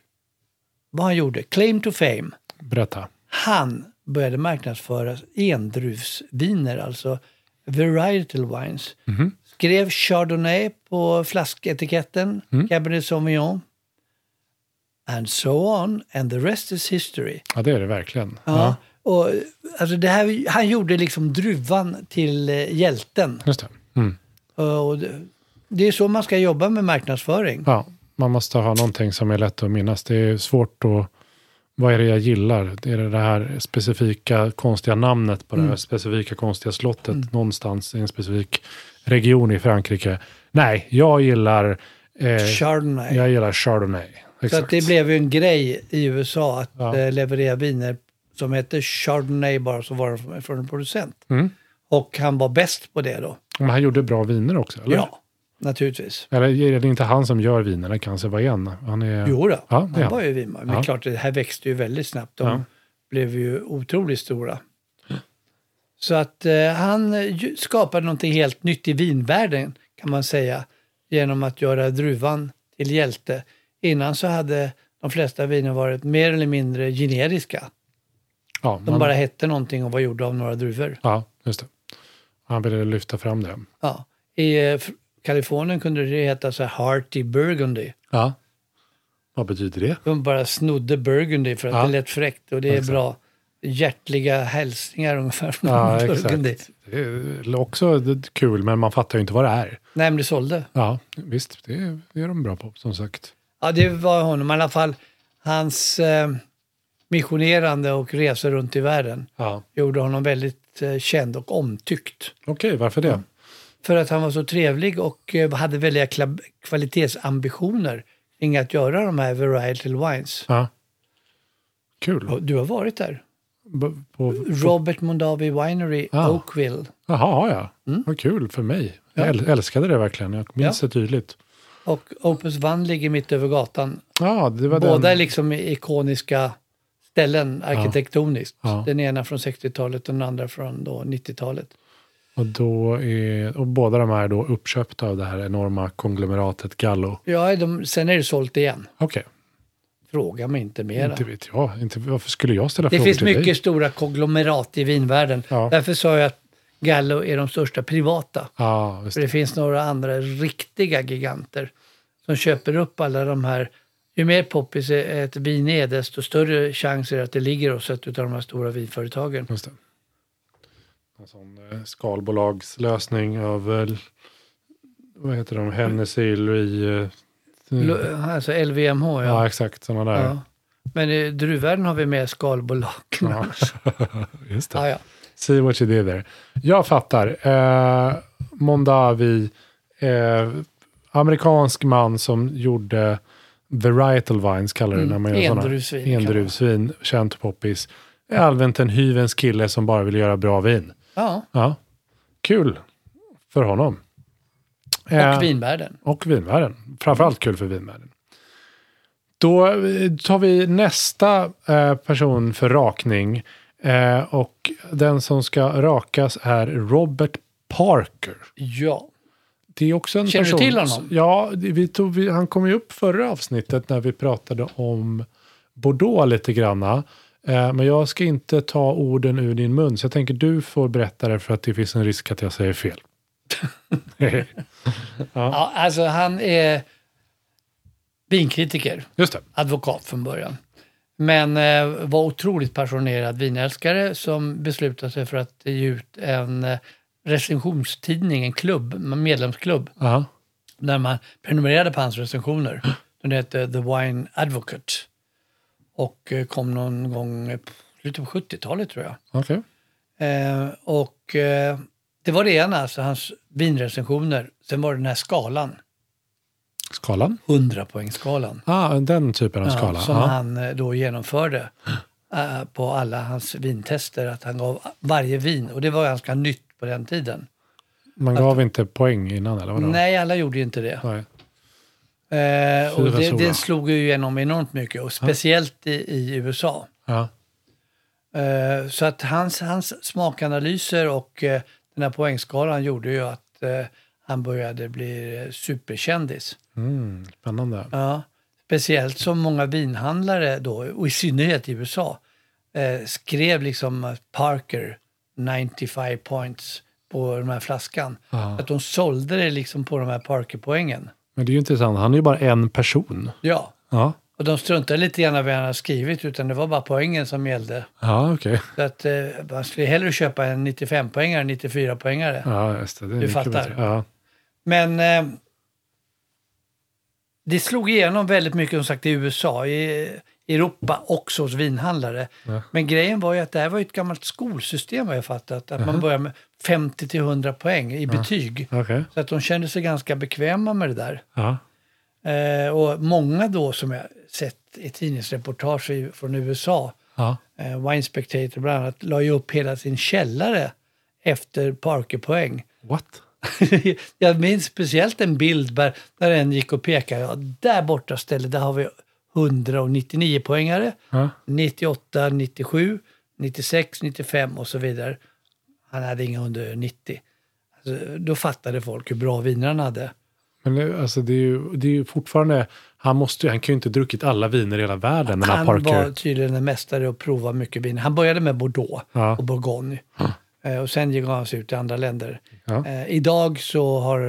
vad han gjorde, claim to fame, Berätta. han började marknadsföra endruvsviner, alltså varietal wines. Mhm. Skrev Chardonnay på flasketiketten, Mm. Cabernet Sauvignon. And so on, and the rest is history. Ja, det är det verkligen. Ja. Och, alltså det här, han gjorde liksom druvan till eh, hjälten. Just det. Mm. Och det, det är så man ska jobba med marknadsföring. Ja, man måste ha någonting som är lätt att minnas. Det är svårt att... Vad är det jag gillar? Det är det här specifika konstiga namnet på det Mm. här specifika konstiga slottet någonstans i en specifik region i Frankrike. Nej, jag gillar... Eh, Chardonnay. jag gillar Chardonnay. så Exakt. att det blev ju en grej i USA att Ja. eh, leverera viner som hette Chardonnay bara så var från en producent. Mm. Och han var bäst på det då. Men han gjorde bra viner också, eller? Ja, naturligtvis. Eller är det inte han som gör vinerna? Kanske var igen. Han är... Jo då, Ja, är han han. var ju vinman. Men Ja. klart, det här växte ju väldigt snabbt. De Ja. blev ju otroligt stora. Så att eh, han skapade någonting helt nytt i vinvärlden kan man säga. Genom att göra druvan till hjälte. Innan så hade de flesta viner varit mer eller mindre generiska. Ja, De man- bara hette någonting och var gjorda av några druvor. ja, just det. Han ville lyfta fram det. Ja. I eh, Kalifornien kunde det heta så här Hearty Burgundy. Ja. Vad betyder det? De bara snodde Burgundy för att Ja. det lät fräckt och det är Exakt. bra hjärtliga hälsningar ungefär (laughs) från Ja, Burgundy. exakt. Det är också kul, men man fattar ju inte vad det är. Nej, men det sålde. Ja, visst. Det, det är de bra på, som sagt. Ja, det var honom i alla fall. Hans eh, missionerande och resor runt i världen Ja. gjorde honom väldigt eh, känd och omtyckt. Okej, varför det? För att han var så trevlig och eh, hade väldiga kvalitetsambitioner kring att göra de här varietal wines. Ja. Kul. Du har varit där. B- på, Robert Mondavi Winery, Ah. Oakville. Jaha, ja. Vad kul för mig. Jag äl- älskade det verkligen. Jag minns Ja. det tydligt. Och Opus One ligger mitt över gatan. Ja, det var Båda är den. liksom ikoniska ställen arkitektoniskt. Ja. Den ena från 60-talet och den andra från då 90-talet. Och, då är, och båda de här är då uppköpta av det här enorma konglomeratet Gallo. Ja, de, sen är det sålt igen. Okej, Fråga mig inte mera. inte vet jag. Inte, varför skulle jag ställa Det frågor finns till mycket dig? stora konglomerat i vinvärlden. Ja. Därför sa jag att Gallo är de största privata. Ja, visst. För det finns några andra riktiga giganter som köper upp alla de här. Ju mer poppis ett vin är, desto större chans är det att det ligger hos ett av de här stora vinföretagen. Just det. En sån eh, skalbolagslösning av, eh, vad heter de, Hennessy, Louis... Eh, Alltså LVMH, ja. ja. exakt, sådana där. ja. Men i druvvärlden har vi med skalbolag. Ja. (laughs) Just det. Ja, ja. See what you did there. Jag fattar. Eh, Mondavi, eh, amerikansk man som gjorde varietal vines, kallar det när man gör sådana. Endruvsvin man. Endruvsvin, känt poppis. Är allmänt en hyvens kille som bara vill göra bra vin. ja. Ja, kul för honom. Eh, Och vinvärlden. och vinvärlden. Framförallt kul för vinvärlden. Då eh, tar vi nästa eh, person för rakning. Eh, och den som ska rakas är Robert Parker. Ja. Det är också en Känner du person. till honom? Ja, vi tog, vi, han kom ju upp förra avsnittet när vi pratade om Bordeaux lite granna. Eh, men jag ska inte ta orden ur din mun, så jag tänker du får berätta det för att det finns en risk att jag säger fel. (laughs) ja. Alltså han är vinkritiker. Just det. advokat från början. Men eh, var otroligt passionerad vinälskare som beslutade sig för att ge ut en eh, recensionstidning, en klubb, en medlemsklubb, Ja. där man prenumererade på hans recensioner. Den hette The Wine Advocate. Och eh, kom någon gång i slutet på 70-talet tror jag. Okej. Eh, och eh, det var det ena, alltså hans vinrecensioner. Sen var det den här skalan, Skalan? 100 poängskalan. Ah, den typen av Ja, skala. som Ja. han eh, då genomförde eh, på alla hans vintester. Att han gav varje vin, och det var ganska nytt på den tiden. Man gav inte poäng innan eller vadå? Nej, alla gjorde ju inte det. Nej. Eh, och det, det slog ju igenom enormt mycket, och speciellt i, i USA. Ja. Eh, så att hans, hans smakanalyser och eh, den här poängskalan gjorde ju att eh, han började bli superkändis. Mm, spännande. Ja, speciellt som många vinhandlare då, och i synnerhet i USA, eh, skrev liksom att Parker 95 points på den här flaskan. Ja. Att de sålde det liksom på de här Parker-poängen. Men det är ju intressant, han är ju bara en person. Ja, Ja, och de struntade lite grann i vad han hade skrivit utan det var bara poängen som gällde. ja okej. Så att eh, man skulle hellre köpa en 95-poängare än 94-poängare. Ja, just det. det Du fattar. bättre. Ja. Men eh, det slog igenom väldigt mycket som sagt i USA, i Europa också hos vinhandlare. Ja. Men grejen var ju att det här var ett gammalt skolsystem har jag fattat. Att man börjar med 50 till 100 poäng i betyg. Okej. Så att de kände sig ganska bekväma med det där. Ja. Eh, och många då som jag sett i tidningsreportage från USA, eh, Wine Spectator bland annat, la ju upp hela sin källare efter Parker-poäng. What? (laughs) jag minns speciellt en bild där, där en gick och pekade. Ja, där borta stället, där har vi 199 poängare. Ja. 98, 97, 96, 95 och så vidare. Han hade inga under 90. Alltså, då fattade folk hur bra viner han hade. Men det, alltså, det, är ju, det är ju fortfarande, han, måste, han kan ju inte ha druckit alla viner i hela världen, den här Han Parker. var tydligen en mästare att prova mycket vin. Han började med Bordeaux Ja. och Bourgogne. Eh, Och sen gick han sig ut i andra länder. Ja. Eh, idag så har,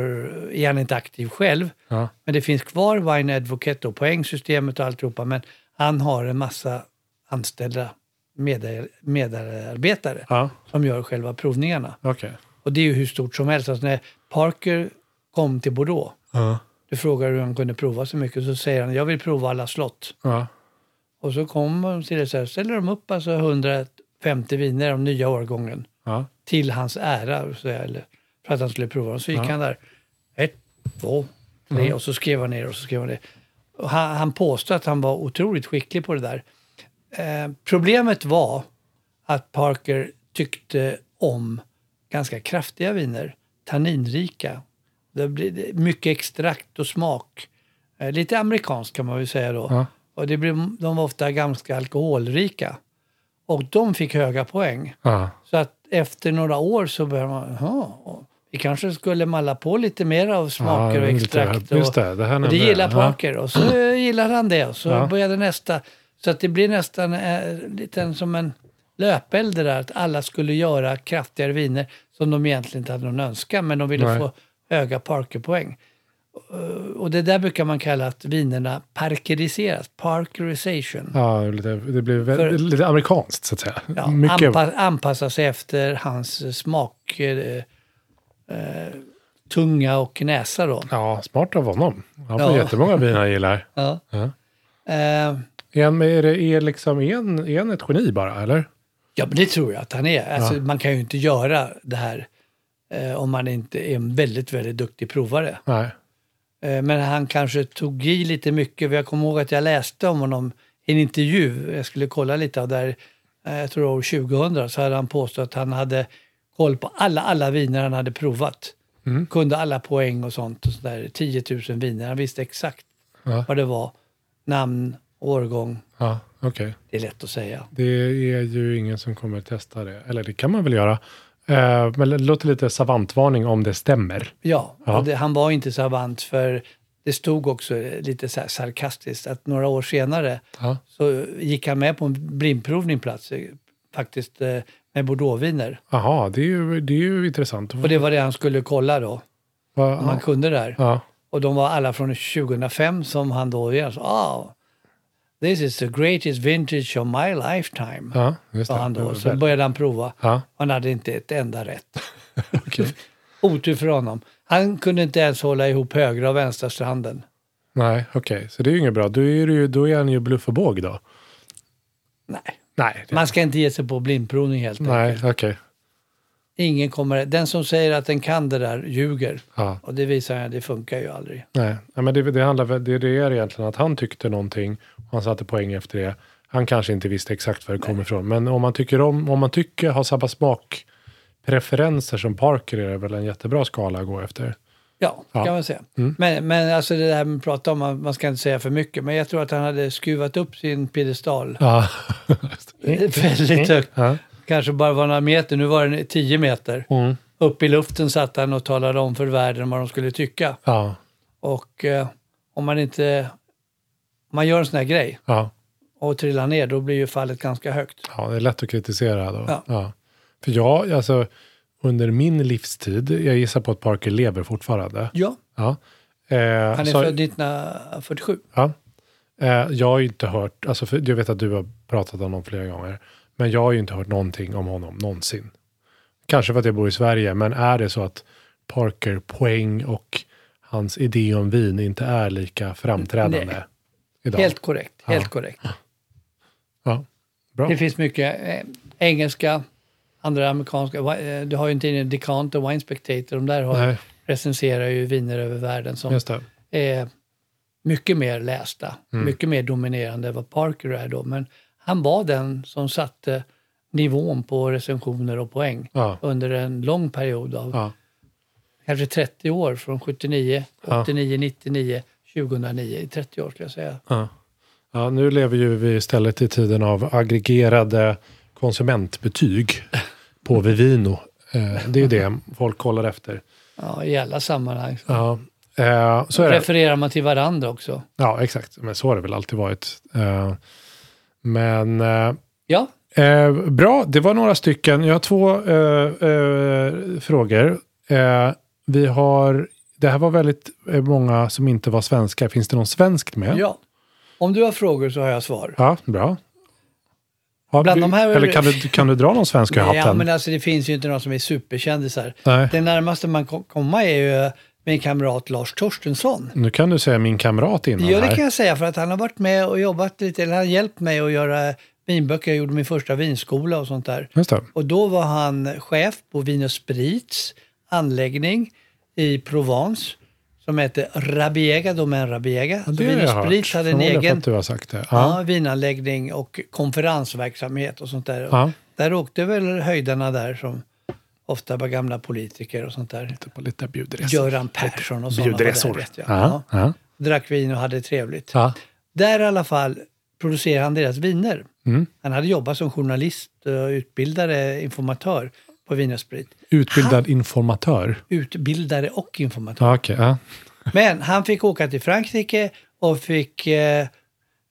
är han inte aktiv själv. Ja. Men det finns kvar Wine Advocate och poängsystemet och alltihopa. Men han har en massa anställda medar- medarbetare Ja, som gör själva provningarna. okej. Och det är ju hur stort som helst. Alltså när Parker kom till Bordeaux, du frågar hur han kunde prova så mycket, så säger han jag vill prova alla slott. Och så kom de till det så här, ställer de upp alltså 150 viner av nya årgången Ja. till hans ära, så, eller för att han skulle prova dem. Så gick Ja. han där, ett, två, tre, och så skrev han ner och så skrev han. Och han, han påstod att han var otroligt skicklig på det där. Eh, problemet var att Parker tyckte om ganska kraftiga viner, tanninrika. Det blir mycket extrakt och smak. Eh, lite amerikanskt kan man väl säga då. Ja. Och det blev, de var ofta ganska alkoholrika. Och de fick höga poäng. Ja. Så att efter några år så började man, "Jaha, vi kanske skulle malla på lite mer av smaker Ja, och lite- extrakt. Och, just det, det här och det gillar Ja. Parker och så (clears throat) gillade han det och så Ja. började nästa. Så att det blir nästan eh, lite som en löpeld det där att alla skulle göra kraftigare viner som de egentligen inte hade någon önskan men de ville Nej. få höga Parker-poäng. Eh, Och det där brukar man kalla att vinerna parkeriseras, parkerization. Ja, lite, det blir väl, För- lite amerikanskt så att säga. Ja, Mycket, anpa anpassa sig efter hans smak, eh, eh, tunga och näsa då. ja, smart av honom. Han får Ja. jättemånga viner han gillar. (laughs) Ja. Ja. Eh, En, är, det, är, liksom en, är en ett geni bara, eller? ja, men det tror jag att han är. Alltså, Ja. Man kan ju inte göra det här eh, om man inte är en väldigt, väldigt duktig provare. Nej. Eh, men han kanske tog i lite mycket. Jag kommer ihåg att jag läste om honom i en intervju. Jag skulle kolla lite där, eh, jag tror år 2000, så hade han påstått att han hade koll på alla, alla viner han hade provat. Mm. Kunde alla poäng och sånt. Och så där, 10 000 viner. Han visste exakt Ja. vad det var. Namn, årgång. Ja, okej. Det är lätt att säga. Det är ju ingen som kommer testa det. Eller det kan man väl göra. Eh, men det låter lite savantvarning om det stämmer. Ja, Ja. Det, han var inte savant för det stod också lite så här sarkastiskt att några år senare Ja. så gick han med på en blindprovning plats, eh, faktiskt eh, med bordeauxviner. Jaha, det är ju, det är ju intressant. Och det var det han skulle kolla då, Va- om han kunde där. ja. Och de var alla från 2005 som han då igen sa, ah, this is the greatest vintage of my lifetime. ja, just det. han då. väl- började han prova. Ja, Han hade inte ett enda rätt. (laughs) okej. (laughs) Otur för honom. Han kunde inte ens hålla ihop högra och vänstra stranden. Nej, okej. Så det är ju inget bra. Då är, ju, då är han ju bluff och båg då. Nej, Nej, det, man ska inte ge sig på blindprovning helt nej enkelt. okej. Ingen kommer, den som säger att den kan det där ljuger. Ja, Och det visar jag, det funkar ju aldrig. nej. Ja, men det, det, handlar, det, det är egentligen att han tyckte någonting och han satte poäng efter det. Han kanske inte visste exakt var det kom ifrån. Men om man tycker om, om man tycker har samma smakpreferenser som Parker är det väl en jättebra skala att gå efter. Ja, Ja. kan man säga. Mm. Men, men alltså det där med att prata om, man, man ska inte säga för mycket, men jag tror att han hade skruvat upp sin piedestal Ja, (laughs) väldigt högt. ja. Kanske bara var några meter, nu var den 10 meter. Mm. Upp i luften satt han och talade om för världen vad de skulle tycka. ja, Och eh, om man inte, om man gör en sån här grej ja. och trillar ner, då blir ju fallet ganska högt. Ja, det är lätt att kritisera då. Ja. För jag, alltså under min livstid, jag gissar på att Parker lever fortfarande. Ja, Ja. Eh, han är så- född 1947. Ja. Eh, jag har ju inte hört, alltså för, jag vet att du har pratat om honom flera gånger, men jag har ju inte hört någonting om honom någonsin. Kanske för att jag bor i Sverige, men är det så att Parker poäng och hans idé om vin inte är lika framträdande Nej. idag? Helt korrekt, helt Ja. korrekt. Ja. Bra. Det finns mycket eh, engelska, andra amerikanska. eh, Du har ju en tidning, Decanter, Wine Spectator. De där har, Nej, recenserar ju viner över världen som är mycket mer lästa, Mm. mycket mer dominerande än vad Parker är då. Men han var den som satte nivån på recensioner och poäng Ja. under en lång period av Ja. kanske 30 år, från 79, Ja. 89, 99, 2009, i 30 år skulle jag säga. Ja. nu lever ju vi istället i tiden av aggregerade konsumentbetyg (laughs) på Vivino. Eh, det är det folk kollar efter. Ja, I alla sammanhang. Ja, eh, så är det. Refererar man till varandra också. Ja, exakt. Men så har det väl alltid varit. Eh, men eh, Ja, eh, bra, det var några stycken. Jag har två eh, eh, frågor. Eh, vi har, det här var väldigt många som inte var svenskar. Finns det någon svenskt med? ja. Om du har frågor så har jag svar. Ja, bra. Har Bland vi- de här- Eller kan du, kan du dra någon svensk ur Ja, men alltså det finns ju inte någon som är superkändisar. Nej. Det närmaste man kan komma är ju min kamrat Lars Torstensson. Nu kan du säga min kamrat innan Ja, det här. kan jag säga för att han har varit med och jobbat lite, eller han har hjälpt mig att göra vinböcker. Jag gjorde min första vinskola och sånt där. Och då var han chef på Vin och Sprits anläggning i Provence som hette Rabiega, Domaine Rabiega. Ja, det Vin och Sprits hört. hade en egen du har sagt det. ja. Ja. vinanläggning och konferensverksamhet och sånt där. Ja. Där åkte väl höjdarna där som ofta var gamla politiker och sånt där. På lite bjudresor. Göran Persson och sådana där Bjudresor. vet jag. Ja. Ja. Drack vin och hade trevligt. Ja. Där i alla fall producerade han deras viner. Mm. Han hade jobbat som journalist och utbildare, informatör på Vin Sprit. Utbildad informatör. Utbildare och informatör. Ja, okej. Ja. (laughs) Men han fick åka till Frankrike och fick... Eh,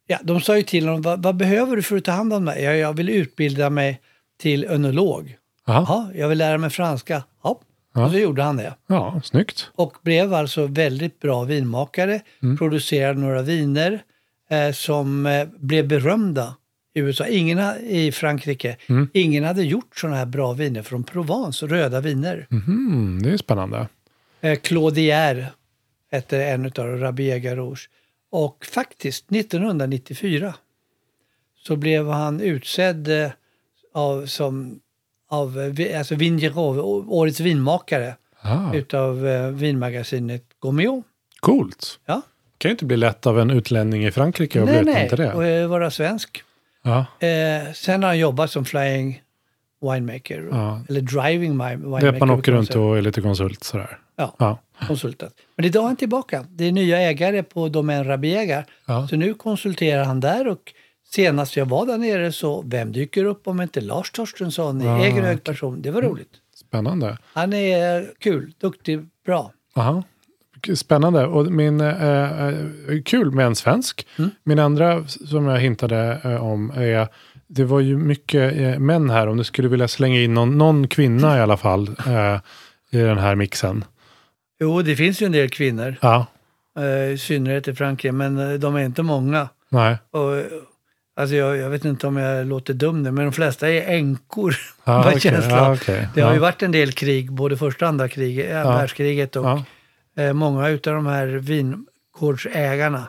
ja, de sa ju till honom, vad, vad behöver du för att ta hand om mig? Ja, jag vill utbilda mig till önolog. Jaha. Ja, jag vill lära mig franska. Ja, Ja. och så gjorde han det. ja, snyggt. Och blev alltså väldigt bra vinmakare. Mm. Producerade några viner eh, som eh, blev berömda i USA. Ingen ha, i Frankrike. Mm. Ingen hade gjort sådana här bra viner från Provence, röda viner. Mhm, det är spännande. Eh, Claudière hette en av dem, Rabiega Rouge. Och faktiskt 1994 så blev han utsedd eh, av, som av, eh, alltså Vingerov, å- årets vinmakare Ah, utav eh, vinmagasinet Gomeo. coolt. Ja. kan ju inte bli lätt av en utlänning i Frankrike bli nej, nej, till det. och eh, vara svensk. Ja. Eh, sen har han jobbat som flying winemaker, Ja. eller driving winemaker. Det är att man åker runt och är lite konsult sådär. Ja, Ja. konsultat. Men idag är han tillbaka. Det är nya ägare på Domaine Rabiega. Ja. Så nu konsulterar han där och senast jag var där nere så, vem dyker upp om inte Lars Torstensson i Mm. egen hög person? Det var roligt. Spännande. Han är kul, duktig, bra. Aha. Spännande. Och min, eh, eh, kul med en svensk. Mm. Min andra som jag hintade eh, om är det var ju mycket eh, män här. Om du skulle vilja slänga in någon, någon kvinna i alla fall eh, i den här mixen. Jo, det finns ju en del kvinnor, Ja, eh, i synnerhet i Frankrike, men eh, de är inte många. nej. Och, alltså jag, jag vet inte om jag låter dum nu, men de flesta är änkor. (laughs) Ja, okej, känslan. ja, okej. Det har Ja. ju varit en del krig, både första och andra kriget, ja. världskriget och Ja. eh, många utav de här vingårdsägarna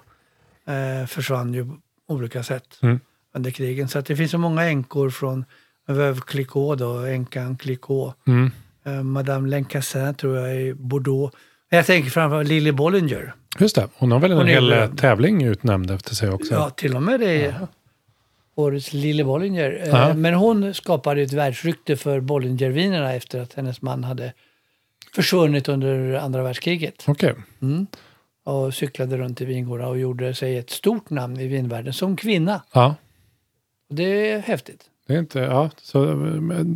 eh, försvann ju på olika sätt Mm. under krigen. Så det finns så många änkor från Veuve Clicquot då, änkan Clicquot. Mm. Eh, Madame Lencassin tror jag i Bordeaux. Jag tänker framförallt Lily Bollinger. Just det, hon har väl en Hon är hel eh, berömd. tävling utnämnd efter sig också. Ja, till och med det är årets Lily Bollinger. Eh, Ja. Men hon skapade ett världsrykte för Bollingervinerna efter att hennes man hade försvunnit under andra världskriget. Okej, och cyklade runt i vingårdar och gjorde sig ett stort namn i vinvärlden som kvinna. ja. Det är häftigt. Det är inte, ja, så,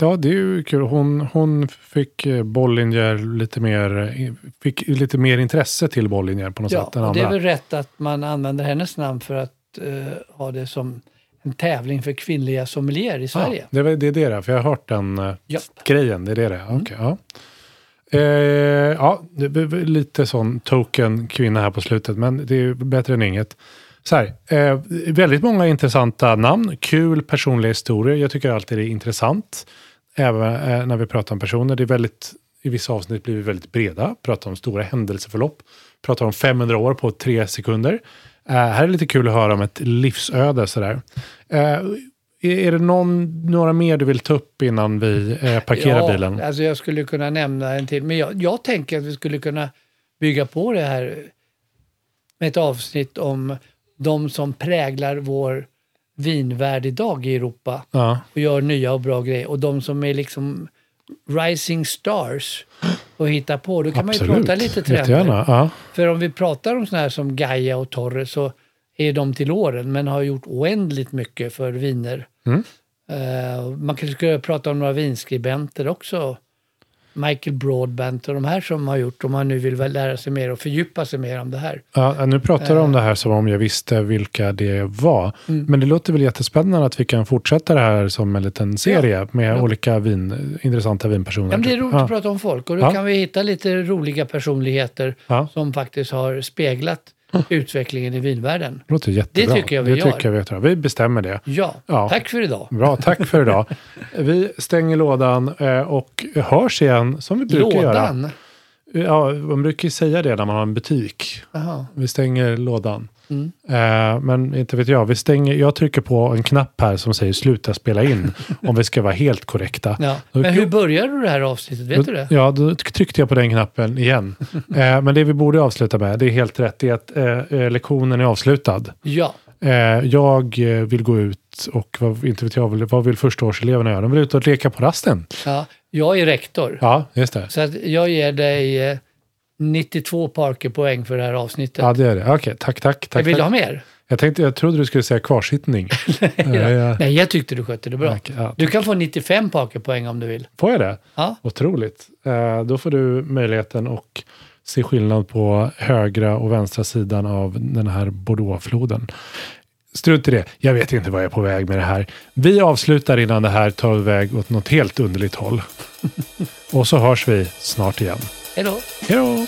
ja, det är ju kul. Hon, hon fick eh, Bollinger lite mer, eh, fick lite mer intresse till Bollinger på något Ja, sätt och det är väl rätt att man använder hennes namn för att eh, ha det som en tävling för kvinnliga sommelier i Sverige. Ja, det, väl- det är det, där, för jag har hört den eh, Japp. grejen. Det är det, det. Mm. Okej, ja. Eh, ja, lite sån token kvinna här på slutet, men det är bättre än inget. Så här, eh, väldigt många intressanta namn, kul personliga historier. Jag tycker alltid det är intressant, även eh, när vi pratar om personer. Det är väldigt, I vissa avsnitt blir vi väldigt breda, pratar om stora händelseförlopp, pratar om 500 år på tre sekunder. Eh, här är det lite kul att höra om ett livsöde. Sådär. Är, är det någon, några mer du vill ta upp innan vi eh, parkerar ja, bilen? Alltså jag skulle kunna nämna en till, men jag, jag tänker att vi skulle kunna bygga på det här med ett avsnitt om de som präglar vår vinvärld idag i Europa Ja, och gör nya och bra grejer. Och de som är liksom rising stars och hittar på. Då kan man ju absolut. prata lite trender. Ja. För om vi pratar om sådana här som Gaia och Torres så är de till åren men har gjort oändligt mycket för viner. Mm. Eh, man kanske skulle prata om några vinskribenter också. Michael Broadbent och de här som har gjort, om man nu vill lära sig mer och fördjupa sig mer om det här. Ja, nu pratar du om det här som om jag visste vilka det var. Mm. Men det låter väl jättespännande att vi kan fortsätta det här som en liten serie med Ja. olika vin, intressanta vinpersoner. Ja, men det är roligt Ja. att prata om folk och då Ja. kan vi hitta lite roliga personligheter Ja. som faktiskt har speglat utvecklingen i vinvärlden. Det låter jättebra. tycker jag vi det gör. Tycker jag vi, gör. vi bestämmer det. Ja, Ja. tack för idag. Bra, tack för idag. (laughs) Vi stänger lådan eh, och hörs igen som vi brukar göra. Lådan. Ja, man brukar ju säga det när man har en butik. Jaha. Vi stänger lådan. Mm. Eh, men inte vet jag. Vi stänger, jag trycker på en knapp här som säger sluta spela in. (laughs) om vi ska vara helt korrekta. Ja. Då- Men hur började du det här avsnittet? Vet du det? Ja, då tryckte jag på den knappen igen. (laughs) eh, men det vi borde avsluta med, det är helt rätt, det är att eh, eh, lektionen är avslutad. Ja. Jag vill gå ut och vad, inte vet jag, vad vill förstaårseleverna göra? De vill ut och leka på rasten. ja. Jag är rektor. Ja, just det. Så att jag ger dig eh, 92 Parker-poäng för det här avsnittet. Ja, det är det. Okej, tack, tack. tack, vill du tack. ha mer? Jag, tänkte, jag trodde du skulle säga kvarsittning. (laughs) ja, ja. Nej, jag tyckte du skötte det bra. Ja. Du kan få 95 Parker-poäng om du vill. Får jag det? Ja. Otroligt. Eh, då får du möjligheten att se skillnad på högra och vänstra sidan av den här Bordeauxfloden. Strunt i det. Jag vet inte vad jag är på väg med det här. Vi avslutar innan det här tar iväg åt något helt underligt håll. (laughs) och så hörs vi snart igen. Hej då. Hej då!